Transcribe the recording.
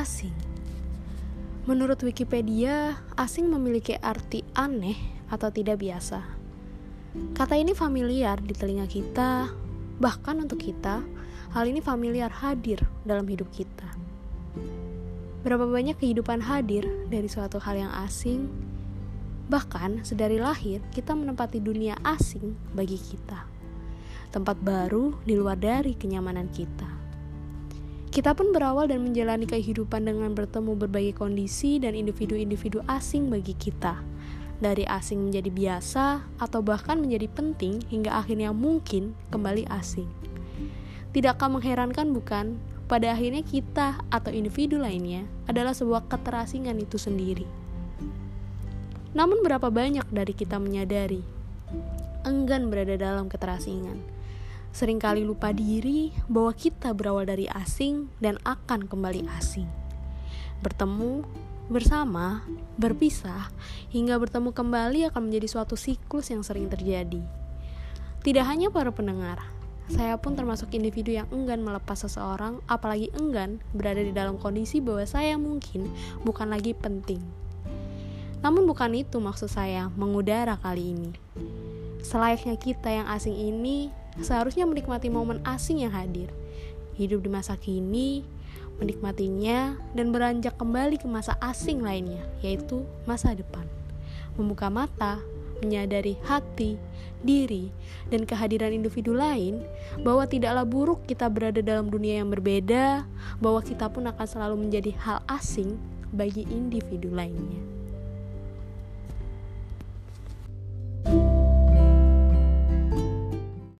Asing Menurut Wikipedia, asing memiliki arti aneh atau tidak biasa. Kata ini familiar di telinga kita, bahkan untuk kita, hal ini familiar hadir dalam hidup kita. Berapa banyak kehidupan hadir dari suatu hal yang asing, bahkan sedari lahir kita menempati dunia asing bagi kita. Tempat baru di luar dari kenyamanan kita. Kita pun berawal dan menjalani kehidupan dengan bertemu berbagai kondisi dan individu-individu asing bagi kita. Dari asing menjadi biasa atau bahkan menjadi penting hingga akhirnya mungkin kembali asing. Tidakkah mengherankan bukan? Pada akhirnya kita atau individu lainnya adalah sebuah keterasingan itu sendiri. Namun berapa banyak dari kita menyadari enggan berada dalam keterasingan? Sering kali lupa diri bahwa kita berawal dari asing dan akan kembali asing. Bertemu, bersama, berpisah, hingga bertemu kembali akan menjadi suatu siklus yang sering terjadi. Tidak hanya para pendengar, saya pun termasuk individu yang enggan melepas seseorang, apalagi enggan berada di dalam kondisi bahwa saya mungkin bukan lagi penting. Namun bukan itu maksud saya mengudara kali ini. Selayaknya kita yang asing ini seharusnya menikmati momen asing yang hadir. Hidup di masa kini, menikmatinya dan beranjak kembali ke masa asing lainnya, yaitu masa depan. Membuka mata, menyadari hati, diri, dan kehadiran individu lain, bahwa tidaklah buruk kita berada dalam dunia yang berbeda, bahwa kita pun akan selalu menjadi hal asing bagi individu lainnya.